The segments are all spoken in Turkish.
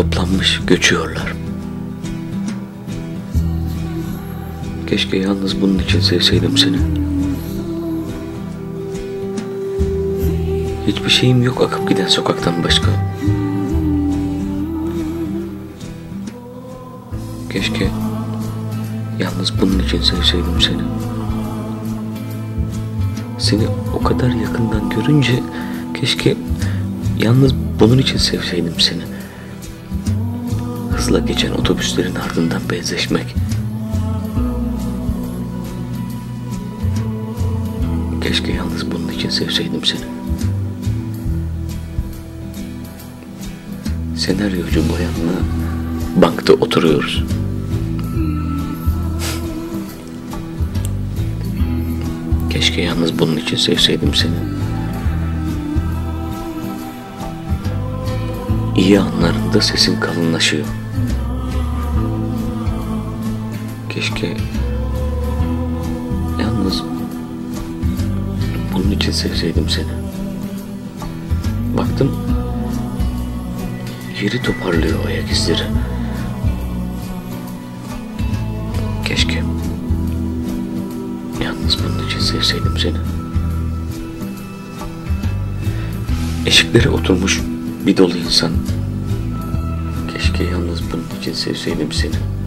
toplanmış göçüyorlar. Keşke yalnız bunun için sevseydim seni. Hiçbir şeyim yok akıp giden sokaktan başka. Keşke yalnız bunun için sevseydim seni. Seni o kadar yakından görünce keşke yalnız bunun için sevseydim seni. Hızla geçen otobüslerin ardından benzeşmek. Keşke yalnız bunun için sevseydim seni. Senaryocu bayanla bankta oturuyoruz. Keşke yalnız bunun için sevseydim seni. İyi anlarında sesin kalınlaşıyor. Keşke yalnız bunun için sevseydim seni. Baktım yeri toparlıyor ayak izleri. Keşke yalnız bunun için sevseydim seni. Eşiklere oturmuş bir dolu insan. Keşke yalnız bunun için sevseydim seni.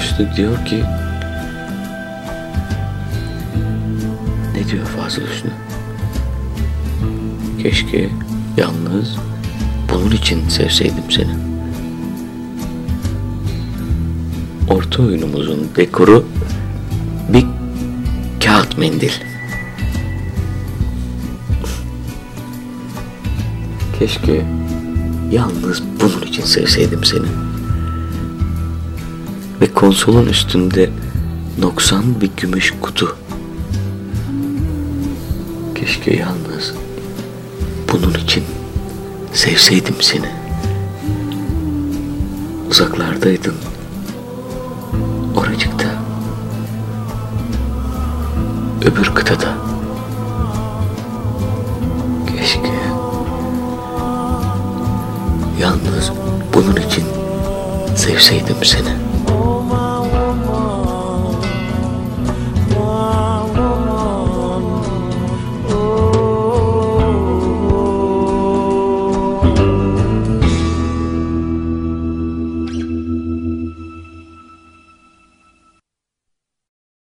Üstü diyor ki Ne diyor Fazıl Hüsnü? Keşke yalnız bunun için sevseydim seni. Orta oyunumuzun dekoru bir kağıt mendil. Keşke yalnız bunun için sevseydim seni. Ve konsolun üstünde noksan bir gümüş kutu. Keşke yalnız bunun için sevseydim seni. Uzaklardaydın. Oracıkta. Öbür kıtada. Keşke yalnız bunun için sevseydim seni.